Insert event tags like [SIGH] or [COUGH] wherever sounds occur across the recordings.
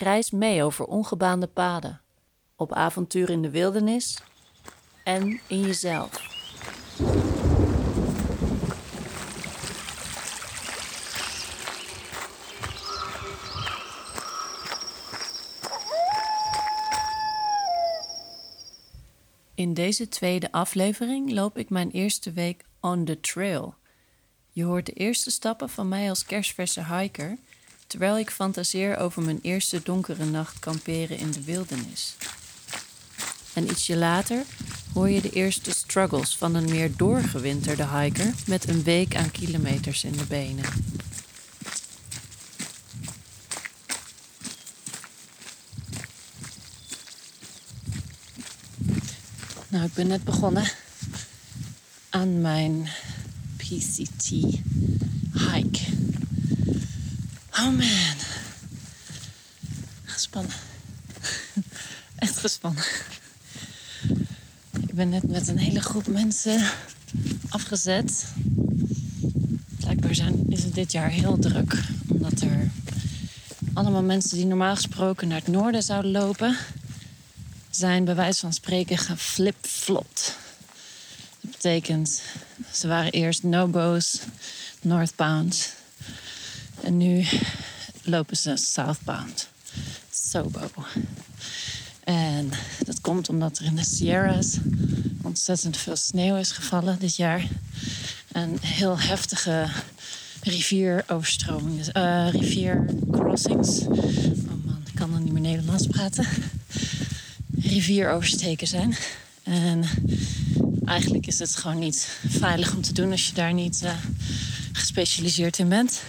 Reis mee over ongebaande paden, op avontuur in de wildernis en in jezelf. In deze tweede aflevering loop ik mijn eerste week on the trail. Je hoort de eerste stappen van mij als kerstverse hiker, terwijl ik fantaseer over mijn eerste donkere nacht kamperen in de wildernis. En ietsje later hoor je de eerste struggles van een meer doorgewinterde hiker met een week aan kilometers in de benen. Nou, ik ben net begonnen aan mijn PCT hike. Oh man. Gespannen. Echt gespannen. Ik ben net met een hele groep mensen afgezet. Blijkbaar is het dit jaar heel druk. Omdat er allemaal mensen die normaal gesproken naar het noorden zouden lopen zijn bij wijze van spreken geflip-flopt. Dat betekent, ze waren eerst no-bo's, northbound. En nu lopen ze southbound, sobo. En dat komt omdat er in de Sierras ontzettend veel sneeuw is gevallen dit jaar. En heel heftige rivieroverstromingen, uh, riviercrossings. Oh man, ik kan dan niet meer Nederlands praten rivier oversteken zijn. En eigenlijk is het gewoon niet veilig om te doen als je daar niet uh, gespecialiseerd in bent.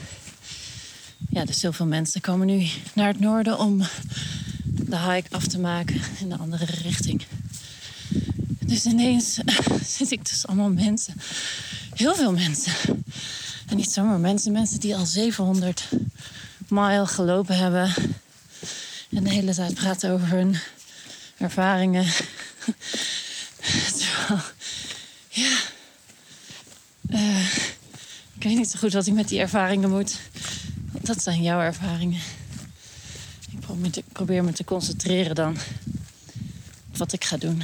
Ja, dus heel veel mensen komen nu naar het noorden om de hike af te maken in de andere richting. Dus ineens [LAUGHS] zit ik dus allemaal mensen. Heel veel mensen. En niet zomaar mensen, mensen die al 700 mijl gelopen hebben. En de hele tijd praten over hun ervaringen. [LAUGHS] Terwijl, ja. Uh, ik weet niet zo goed wat ik met die ervaringen moet. Dat zijn jouw ervaringen. Ik probeer, me te concentreren dan op wat ik ga doen.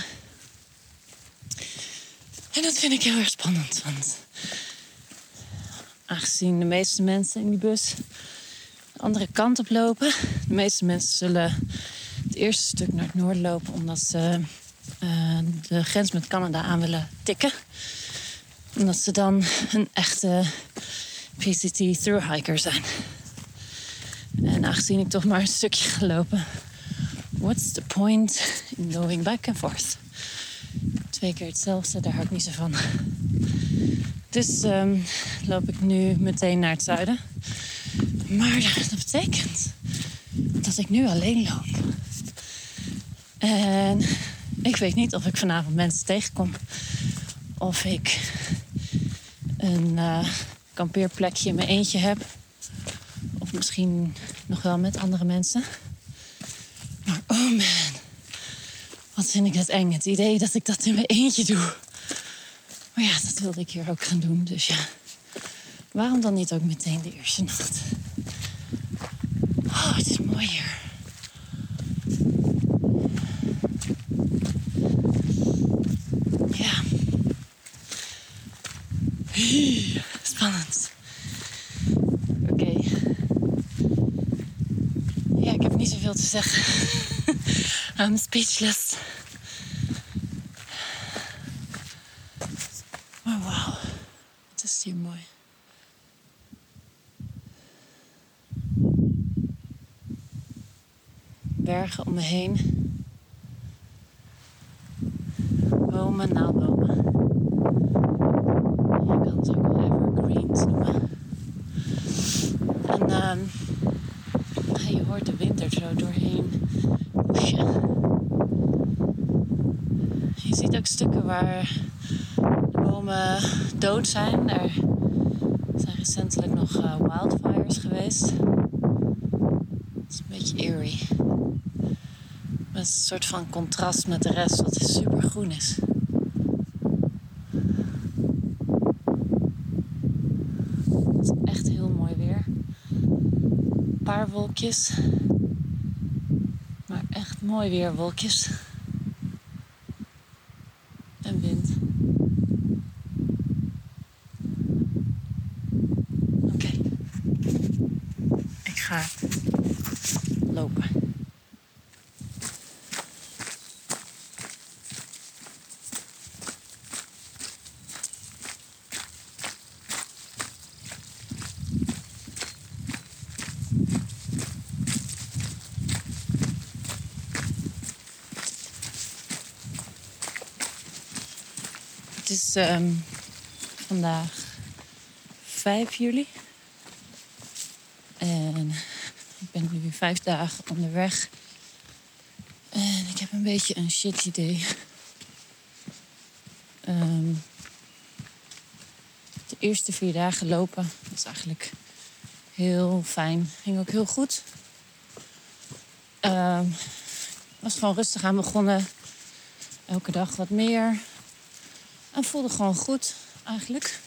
En dat vind ik heel erg spannend. Want aangezien de meeste mensen in die bus de andere kant op lopen, de meeste mensen zullen het eerste stuk naar het noorden lopen omdat ze uh, de grens met Canada aan willen tikken. Omdat ze dan een echte PCT thru-hiker zijn. En aangezien ik toch maar een stukje gelopen, what's the point in going back and forth? Twee keer hetzelfde, daar hou ik niet zo van. Dus um, loop ik nu meteen naar het zuiden. Maar dat betekent dat ik nu alleen loop. En ik weet niet of ik vanavond mensen tegenkom. Of ik een uh, kampeerplekje in mijn eentje heb. Of misschien nog wel met andere mensen. Maar oh man, wat vind ik het eng. Het idee dat ik dat in mijn eentje doe. Maar ja, dat wilde ik hier ook gaan doen. Dus ja, waarom dan niet ook meteen de eerste nacht? Oh, het is mooi hier. Spannend. Oké. Ja, ik zeggen. [LAUGHS] I'm speechless. Maar oh, wauw. Het is hier mooi. Bergen om me heen. Bomen, naaldbomen kan het ook wel evergreens noemen. En uh, je hoort de wind er zo doorheen. Je ziet ook stukken waar de bomen dood zijn. Er zijn recentelijk nog uh, wildfires geweest. Het is een beetje eerie. Met een soort van contrast met de rest, wat super groen is. Het is echt heel mooi weer. Een paar wolkjes. Mooi weer, wolkjes. En wind. Oké. Ik ga lopen. Het ehm, vandaag 5 juli. En ik ben nu vijf dagen onderweg. En ik heb een beetje een shit idee. Ehm, de eerste vier dagen lopen was eigenlijk heel fijn. Ging ook heel goed. Um, was gewoon rustig aan begonnen. Elke dag wat meer. En voelde gewoon goed, eigenlijk.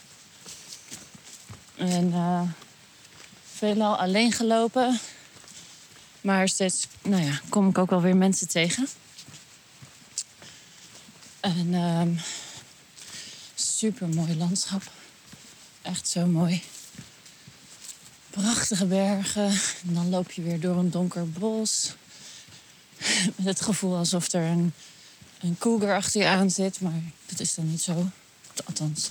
En uh, veelal alleen gelopen. Maar steeds, nou ja, kom ik ook wel weer mensen tegen. En um, super mooi landschap. Echt zo mooi. Prachtige bergen. En dan loop je weer door een donker bos. [LAUGHS] Met het gevoel alsof er een een cougar achter je aan zit. Maar dat is dan niet zo. Althans,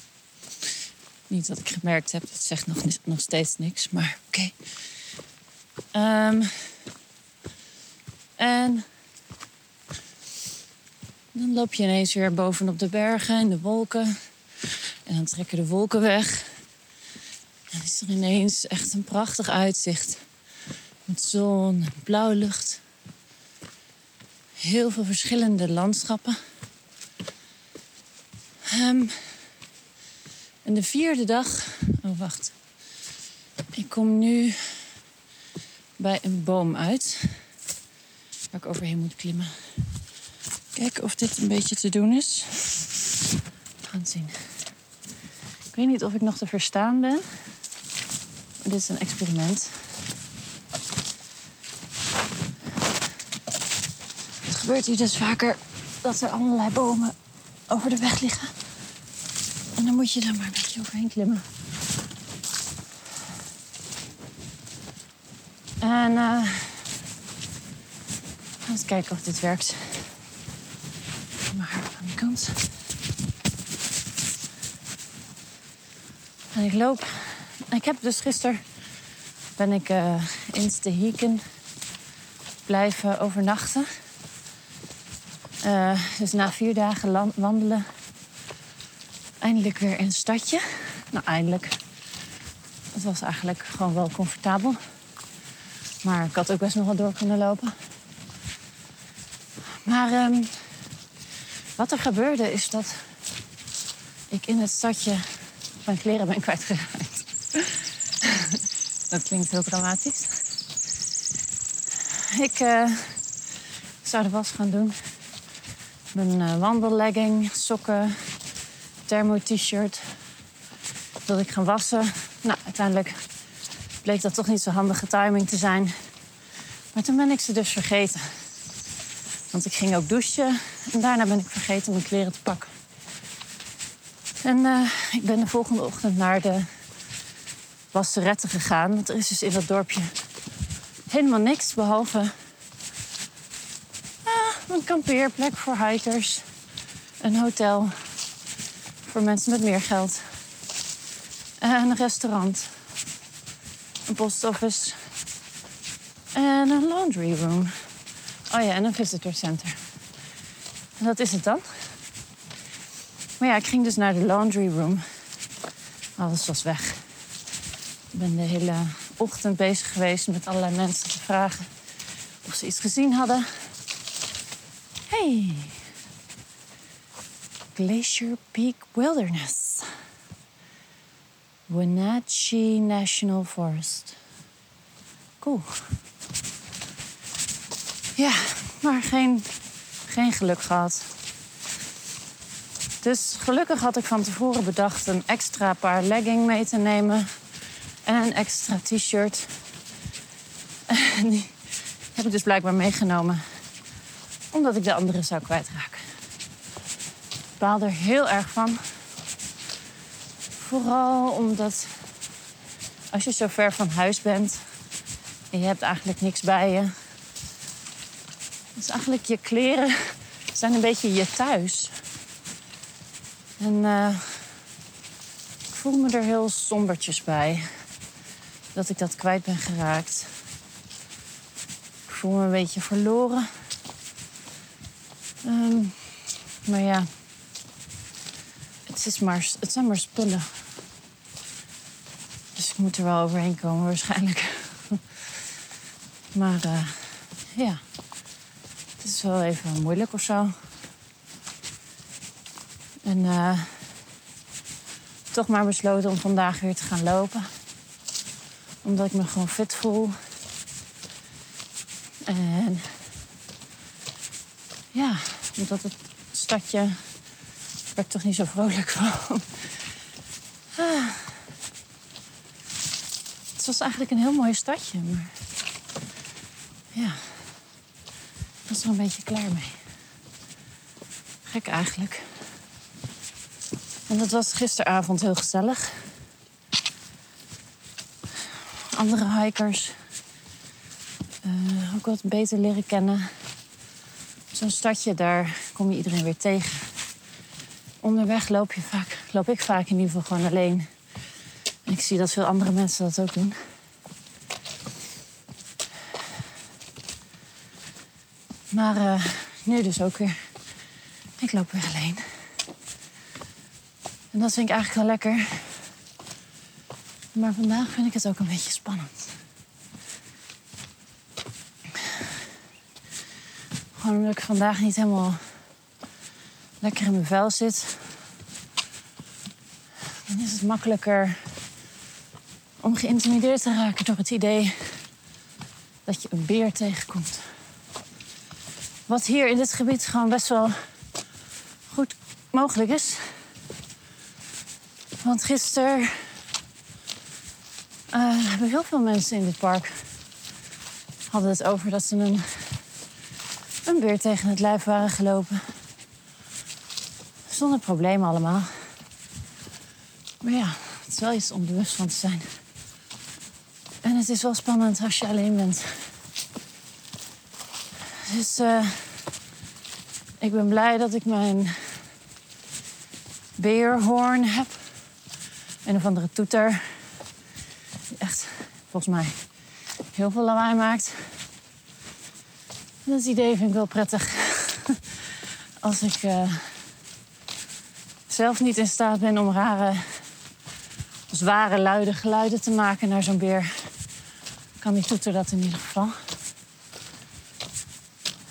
niet dat ik gemerkt heb. Het zegt nog, nog steeds niks. Maar oké. Um, en dan loop je ineens weer bovenop de bergen en de wolken. En dan trekken de wolken weg. En is er ineens echt een prachtig uitzicht. Met zon blauwe lucht heel veel verschillende landschappen. Um, en de vierde dag. Oh, wacht. Ik kom nu bij een boom uit. Waar ik overheen moet klimmen. Kijken of dit een beetje te doen is. We gaan zien. Ik weet niet of ik nog te verstaan ben. Dit is een experiment. Gebeurt hier dus vaker dat er allerlei bomen over de weg liggen. En dan moet je er maar een beetje overheen klimmen. En uh, eens kijken of dit werkt. Maar aan die kant. En ik loop. Ik heb dus gisteren ben ik uh, in Stehiken blijven overnachten. Uh, dus na vier dagen wandelen, eindelijk weer in een stadje. Nou, eindelijk. Het was eigenlijk gewoon wel comfortabel. Maar ik had ook best nog wel door kunnen lopen. Maar um, wat er gebeurde is dat ik in het stadje mijn kleren ben kwijtgeraakt. [LAUGHS] dat klinkt heel dramatisch. Ik uh, zou de was gaan doen. Mijn uh, wandellegging, sokken, thermo-t-shirt. Dat ik gaan wassen. Nou, uiteindelijk bleek dat toch niet zo handige timing te zijn. Maar toen ben ik ze dus vergeten. Want ik ging ook douchen en daarna ben ik vergeten mijn kleren te pakken. En uh, ik ben de volgende ochtend naar de wasseretten gegaan. Want er is dus in dat dorpje helemaal niks behalve kampeerplek voor hikers. Een hotel voor mensen met meer geld. En een restaurant. Een postoffice. En een laundry room. Oh ja, en een visitor center. En dat is het dan. Maar ja, ik ging dus naar de laundry room. Alles was weg. Ik ben de hele ochtend bezig geweest met allerlei mensen te vragen of ze iets gezien hadden. Glacier Peak Wilderness. Wenatchee National Forest. Cool. Ja, maar geen, geen geluk gehad. Dus gelukkig had ik van tevoren bedacht een extra paar legging mee te nemen. En een extra t-shirt. [LAUGHS] Die heb ik dus blijkbaar meegenomen. Omdat ik de andere zou kwijtraken. Ik baal er heel erg van. Vooral omdat als je zo ver van huis bent en je hebt eigenlijk niks bij je. Dus eigenlijk je kleren zijn een beetje je thuis. En uh, ik voel me er heel sombertjes bij. Dat ik dat kwijt ben geraakt. Ik voel me een beetje verloren. Um, maar ja, het, is het zijn maar spullen. Dus ik moet er wel overheen komen waarschijnlijk. [LAUGHS] maar uh, ja, het is wel even moeilijk of zo. En uh, toch maar besloten om vandaag weer te gaan lopen. Omdat ik me gewoon fit voel. En ja, omdat het stadje werd ik toch niet zo vrolijk van. Ah. Het was eigenlijk een heel mooi stadje, maar ja, ik was er een beetje klaar mee. Gek eigenlijk. En dat was gisteravond heel gezellig. Andere hikers uh, ook wat beter leren kennen. Zo'n stadje, daar kom je iedereen weer tegen. Onderweg loop, je vaak, loop ik vaak in ieder geval gewoon alleen. En ik zie dat veel andere mensen dat ook doen. Maar uh, nu dus ook weer. Ik loop weer alleen. En dat vind ik eigenlijk wel lekker. Maar vandaag vind ik het ook een beetje spannend. Gewoon omdat ik vandaag niet helemaal lekker in mijn vel zit. Dan is het makkelijker om geïntimideerd te raken door het idee dat je een beer tegenkomt. Wat hier in dit gebied gewoon best wel goed mogelijk is. Want gisteren uh, hebben heel veel mensen in dit park hadden het over dat ze een, een beer tegen het lijf waren gelopen. Zonder problemen allemaal. Maar ja, het is wel iets om bewust van te zijn. En het is wel spannend als je alleen bent. Dus uh, ik ben blij dat ik mijn beerhoorn heb. Een of andere toeter. Die echt, volgens mij, heel veel lawaai maakt. Dat idee vind ik wel prettig. [LAUGHS] Als ik uh, zelf niet in staat ben om rare, zware, luide geluiden te maken naar zo'n beer, kan die toeter dat in ieder geval.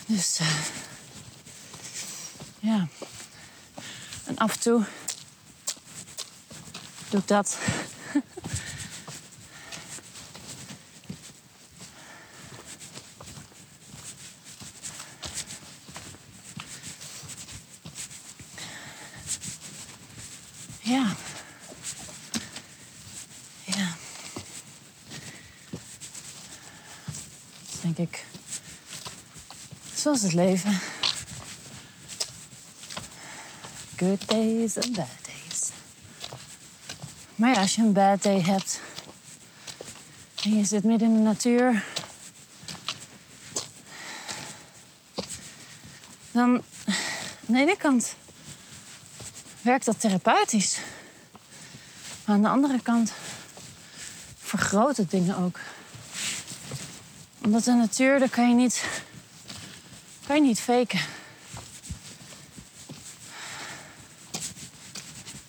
Dus uh, ja. En af en toe doe dat. ja. Ja. denk ik. Zoals het leven. Good days and bad days. Maar ja, als je een bad day hebt en je zit midden in de natuur, dan aan de ene kant werkt dat therapeutisch. Maar aan de andere kant vergroot het dingen ook. Omdat de natuur, daar kan je niet, kan je niet faken.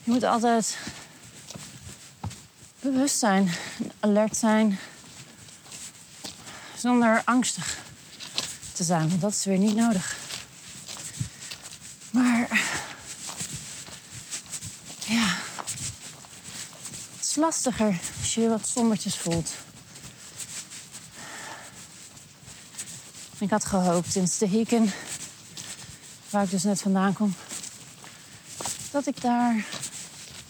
Je moet altijd bewust zijn, alert zijn. Zonder angstig te zijn, want dat is weer niet nodig. Maar ja, het is lastiger als je je wat sombertjes voelt. Ik had gehoopt in Stehiken, waar ik dus net vandaan kom, dat ik daar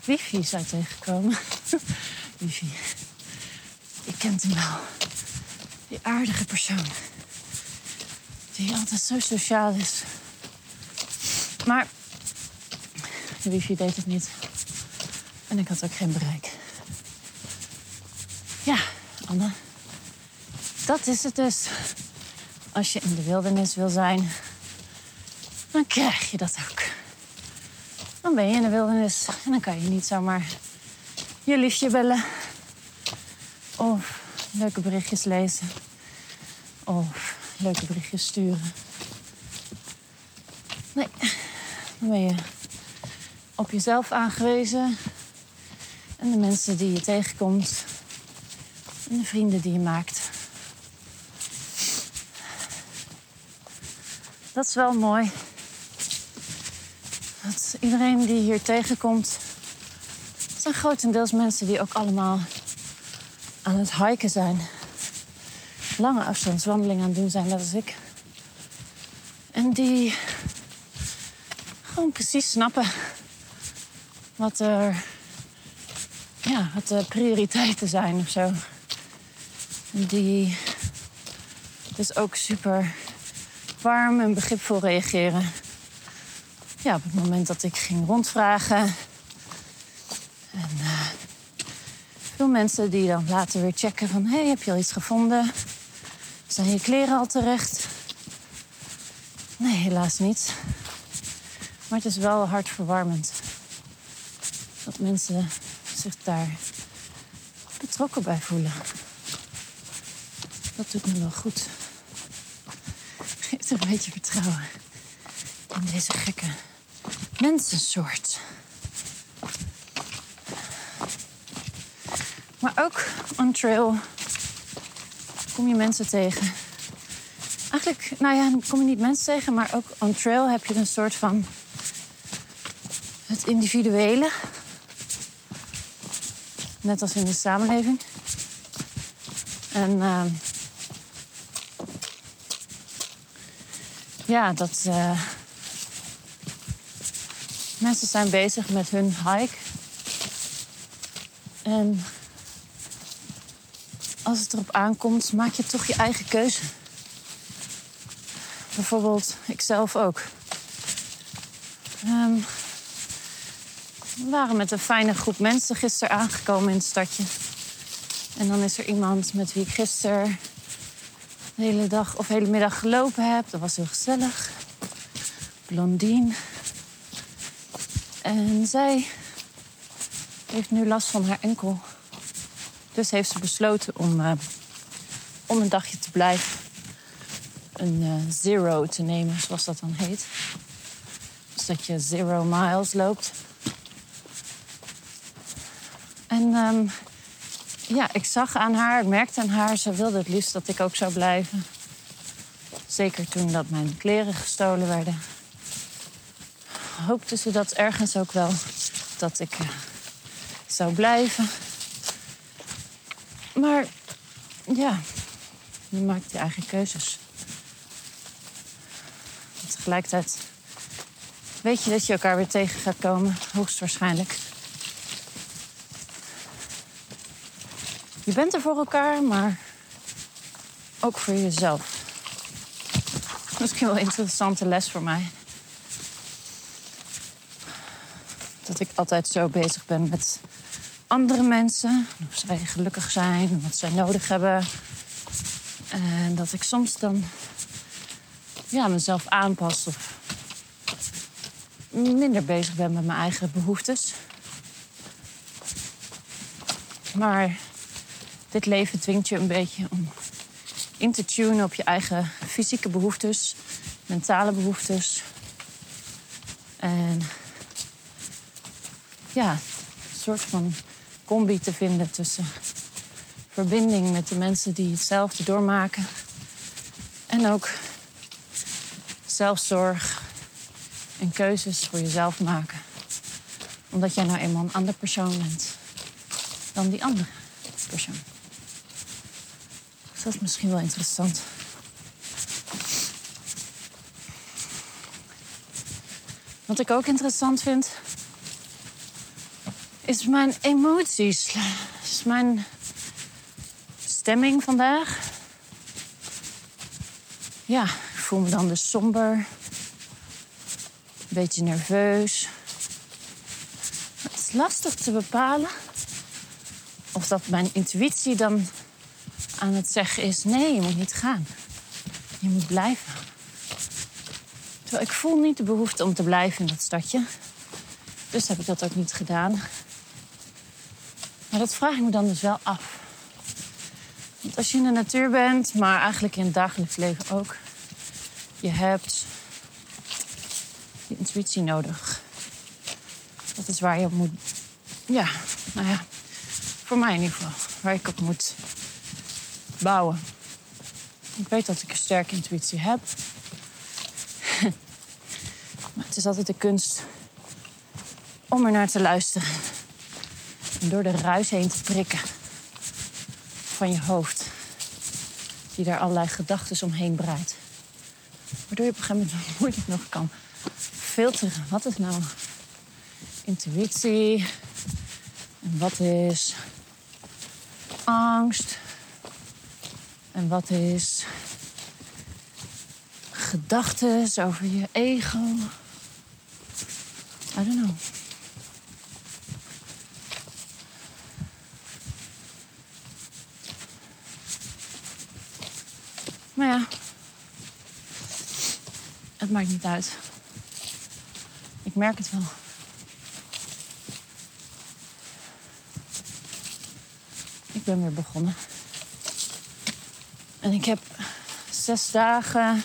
wifi zou tegenkomen. [LAUGHS] wifi. Je kent hem wel. Die aardige persoon. Die altijd zo sociaal is. Maar de wifi deed het niet. En ik had ook geen bereik. Ja, Anne. Dat is het dus. Als je in de wildernis wil zijn, dan krijg je dat ook. Dan ben je in de wildernis en dan kan je niet zomaar je liefje bellen. Of leuke berichtjes lezen. Of leuke berichtjes sturen. Nee, dan ben je op jezelf aangewezen. En de mensen die je tegenkomt. En de vrienden die je maakt. Dat is wel mooi. Dat iedereen die hier tegenkomt, zijn grotendeels mensen die ook allemaal aan het hiken zijn. Lange afstandswandelingen aan het doen zijn, net als ik. En die gewoon precies snappen wat er ja, wat de prioriteiten zijn of zo. Die dus ook super warm en begripvol reageren. Ja, op het moment dat ik ging rondvragen. En uh, veel mensen die dan later weer checken van... hé, hey, heb je al iets gevonden? Zijn je kleren al terecht? Nee, helaas niet. Maar het is wel hartverwarmend. Dat mensen zich daar betrokken bij voelen. Dat doet me wel goed. Geeft een beetje vertrouwen in deze gekke mensensoort. Maar ook on trail kom je mensen tegen. Eigenlijk, nou ja, kom je niet mensen tegen, maar ook on trail heb je een soort van het individuele. Net als in de samenleving. En uh, ja, dat uh, mensen zijn bezig met hun hike. En als het erop aankomt, maak je toch je eigen keuze. Bijvoorbeeld, ik zelf ook. Um, we waren met een fijne groep mensen gisteren aangekomen in het stadje. En dan is er iemand met wie ik gisteren de hele dag of hele middag gelopen heb. Dat was heel gezellig. Blondine. En zij heeft nu last van haar enkel. Dus heeft ze besloten om, uh, om een dagje te blijven. Een uh, zero te nemen, zoals dat dan heet. Dus dat je zero miles loopt. En um, ja, ik zag aan haar, ik merkte aan haar, ze wilde het liefst dat ik ook zou blijven. Zeker toen dat mijn kleren gestolen werden. Hoopte ze dat ergens ook wel dat ik uh, zou blijven. Maar ja, je maakt je eigen keuzes. Tegelijkertijd weet je dat je elkaar weer tegen gaat komen, hoogstwaarschijnlijk. Je bent er voor elkaar, maar ook voor jezelf. Misschien wel een interessante les voor mij. Dat ik altijd zo bezig ben met andere mensen. Of zij gelukkig zijn, wat zij nodig hebben. En dat ik soms dan ja, mezelf aanpas of minder bezig ben met mijn eigen behoeftes. Maar dit leven dwingt je een beetje om in te tunen op je eigen fysieke behoeftes, mentale behoeftes. En ja, een soort van combi te vinden tussen verbinding met de mensen die hetzelfde doormaken. En ook zelfzorg en keuzes voor jezelf maken. Omdat jij nou eenmaal een ander persoon bent dan die andere persoon. Dat is misschien wel interessant. Wat ik ook interessant vind, is mijn emoties. Is mijn stemming vandaag. Ja, ik voel me dan dus somber. Een beetje nerveus. Het is lastig te bepalen of dat mijn intuïtie dan aan het zeggen is: nee, je moet niet gaan. Je moet blijven. Terwijl ik voel niet de behoefte om te blijven in dat stadje. Dus heb ik dat ook niet gedaan. Maar dat vraag ik me dan dus wel af. Want als je in de natuur bent, maar eigenlijk in het dagelijks leven ook, je hebt je intuïtie nodig. Dat is waar je op moet. Ja, nou ja, voor mij in ieder geval, waar ik op moet bouwen. Ik weet dat ik een sterke intuïtie heb. [LAUGHS] maar het is altijd de kunst om er naar te luisteren. En door de ruis heen te prikken van je hoofd. Die daar allerlei gedachten omheen breidt. Waardoor je op een gegeven moment moeilijk nog kan filteren. Wat is nou intuïtie? En wat is angst? En wat is gedachten over je ego? I don't know. Maar ja, het maakt niet uit. Ik merk het wel. Ik ben weer begonnen. En ik heb zes dagen,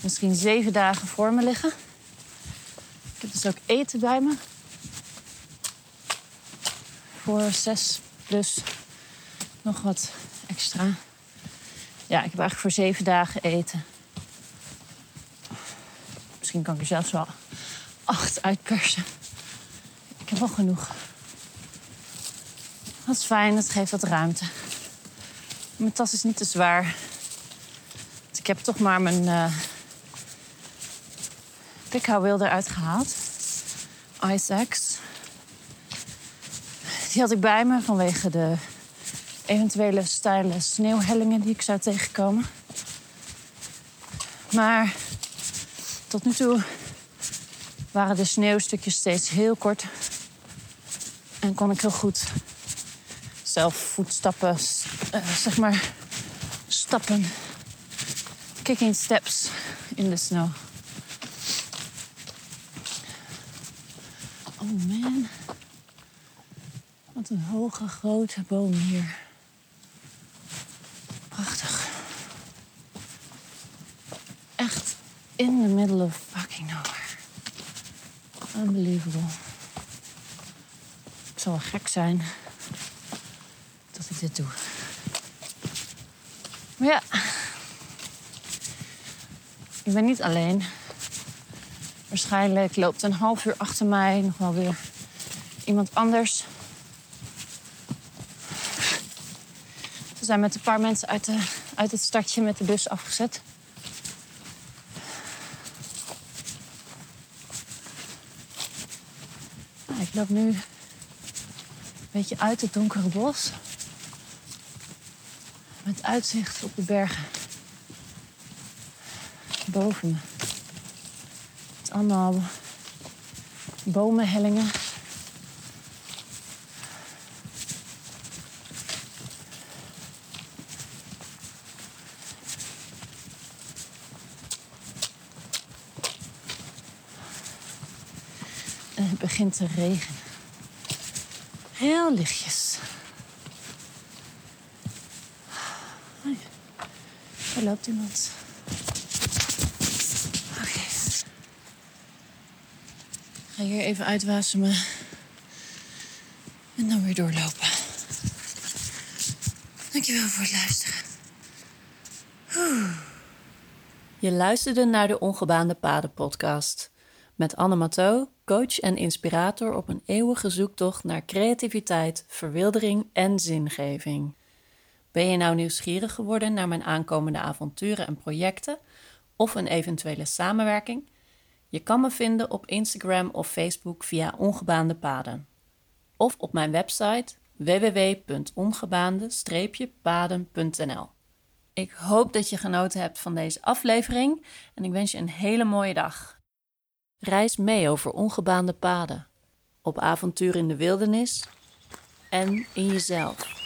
misschien zeven dagen voor me liggen. Ik heb dus ook eten bij me. Voor zes plus nog wat extra. Ja, ik heb eigenlijk voor zeven dagen eten. Misschien kan ik er zelfs wel acht uitpersen. Ik heb wel genoeg. Dat is fijn, dat geeft wat ruimte. Mijn tas is niet te zwaar. Dus ik heb toch maar mijn uh, pikhouwwil eruit gehaald. Isaacs. Die had ik bij me vanwege de eventuele steile sneeuwhellingen die ik zou tegenkomen. Maar tot nu toe waren de sneeuwstukjes steeds heel kort. En kon ik heel goed zelf voetstappen, uh, zeg maar, stappen. Kicking steps in de snow. Oh man. Wat een hoge, grote boom hier. Prachtig. Echt in the middle of fucking nowhere. Unbelievable. Het zal wel gek zijn Maar ja, ik ben niet alleen. Waarschijnlijk loopt een half uur achter mij nog wel weer iemand anders. Ze zijn met een paar mensen uit, de, uit het stadje met de bus afgezet. Nou, ik loop nu een beetje uit het donkere bos. Uitzicht op de bergen. Boven me. Het allemaal bomenhellingen. En het begint te regenen. Heel lichtjes. Oh ja. Er loopt iemand. Oké. Ga hier even uitwasemen. En dan weer doorlopen. Dankjewel voor het luisteren. Je luisterde naar de Ongebaande Paden podcast met Anne Matteau, coach en inspirator op een eeuwige zoektocht naar creativiteit, verwildering en zingeving. Ben je nou nieuwsgierig geworden naar mijn aankomende avonturen en projecten of een eventuele samenwerking? Je kan me vinden op Instagram of Facebook via Ongebaande Paden of op mijn website www.ongebaande-paden.nl. Ik hoop dat je genoten hebt van deze aflevering en ik wens je een hele mooie dag. Reis mee over ongebaande paden, op avontuur in de wildernis en in jezelf.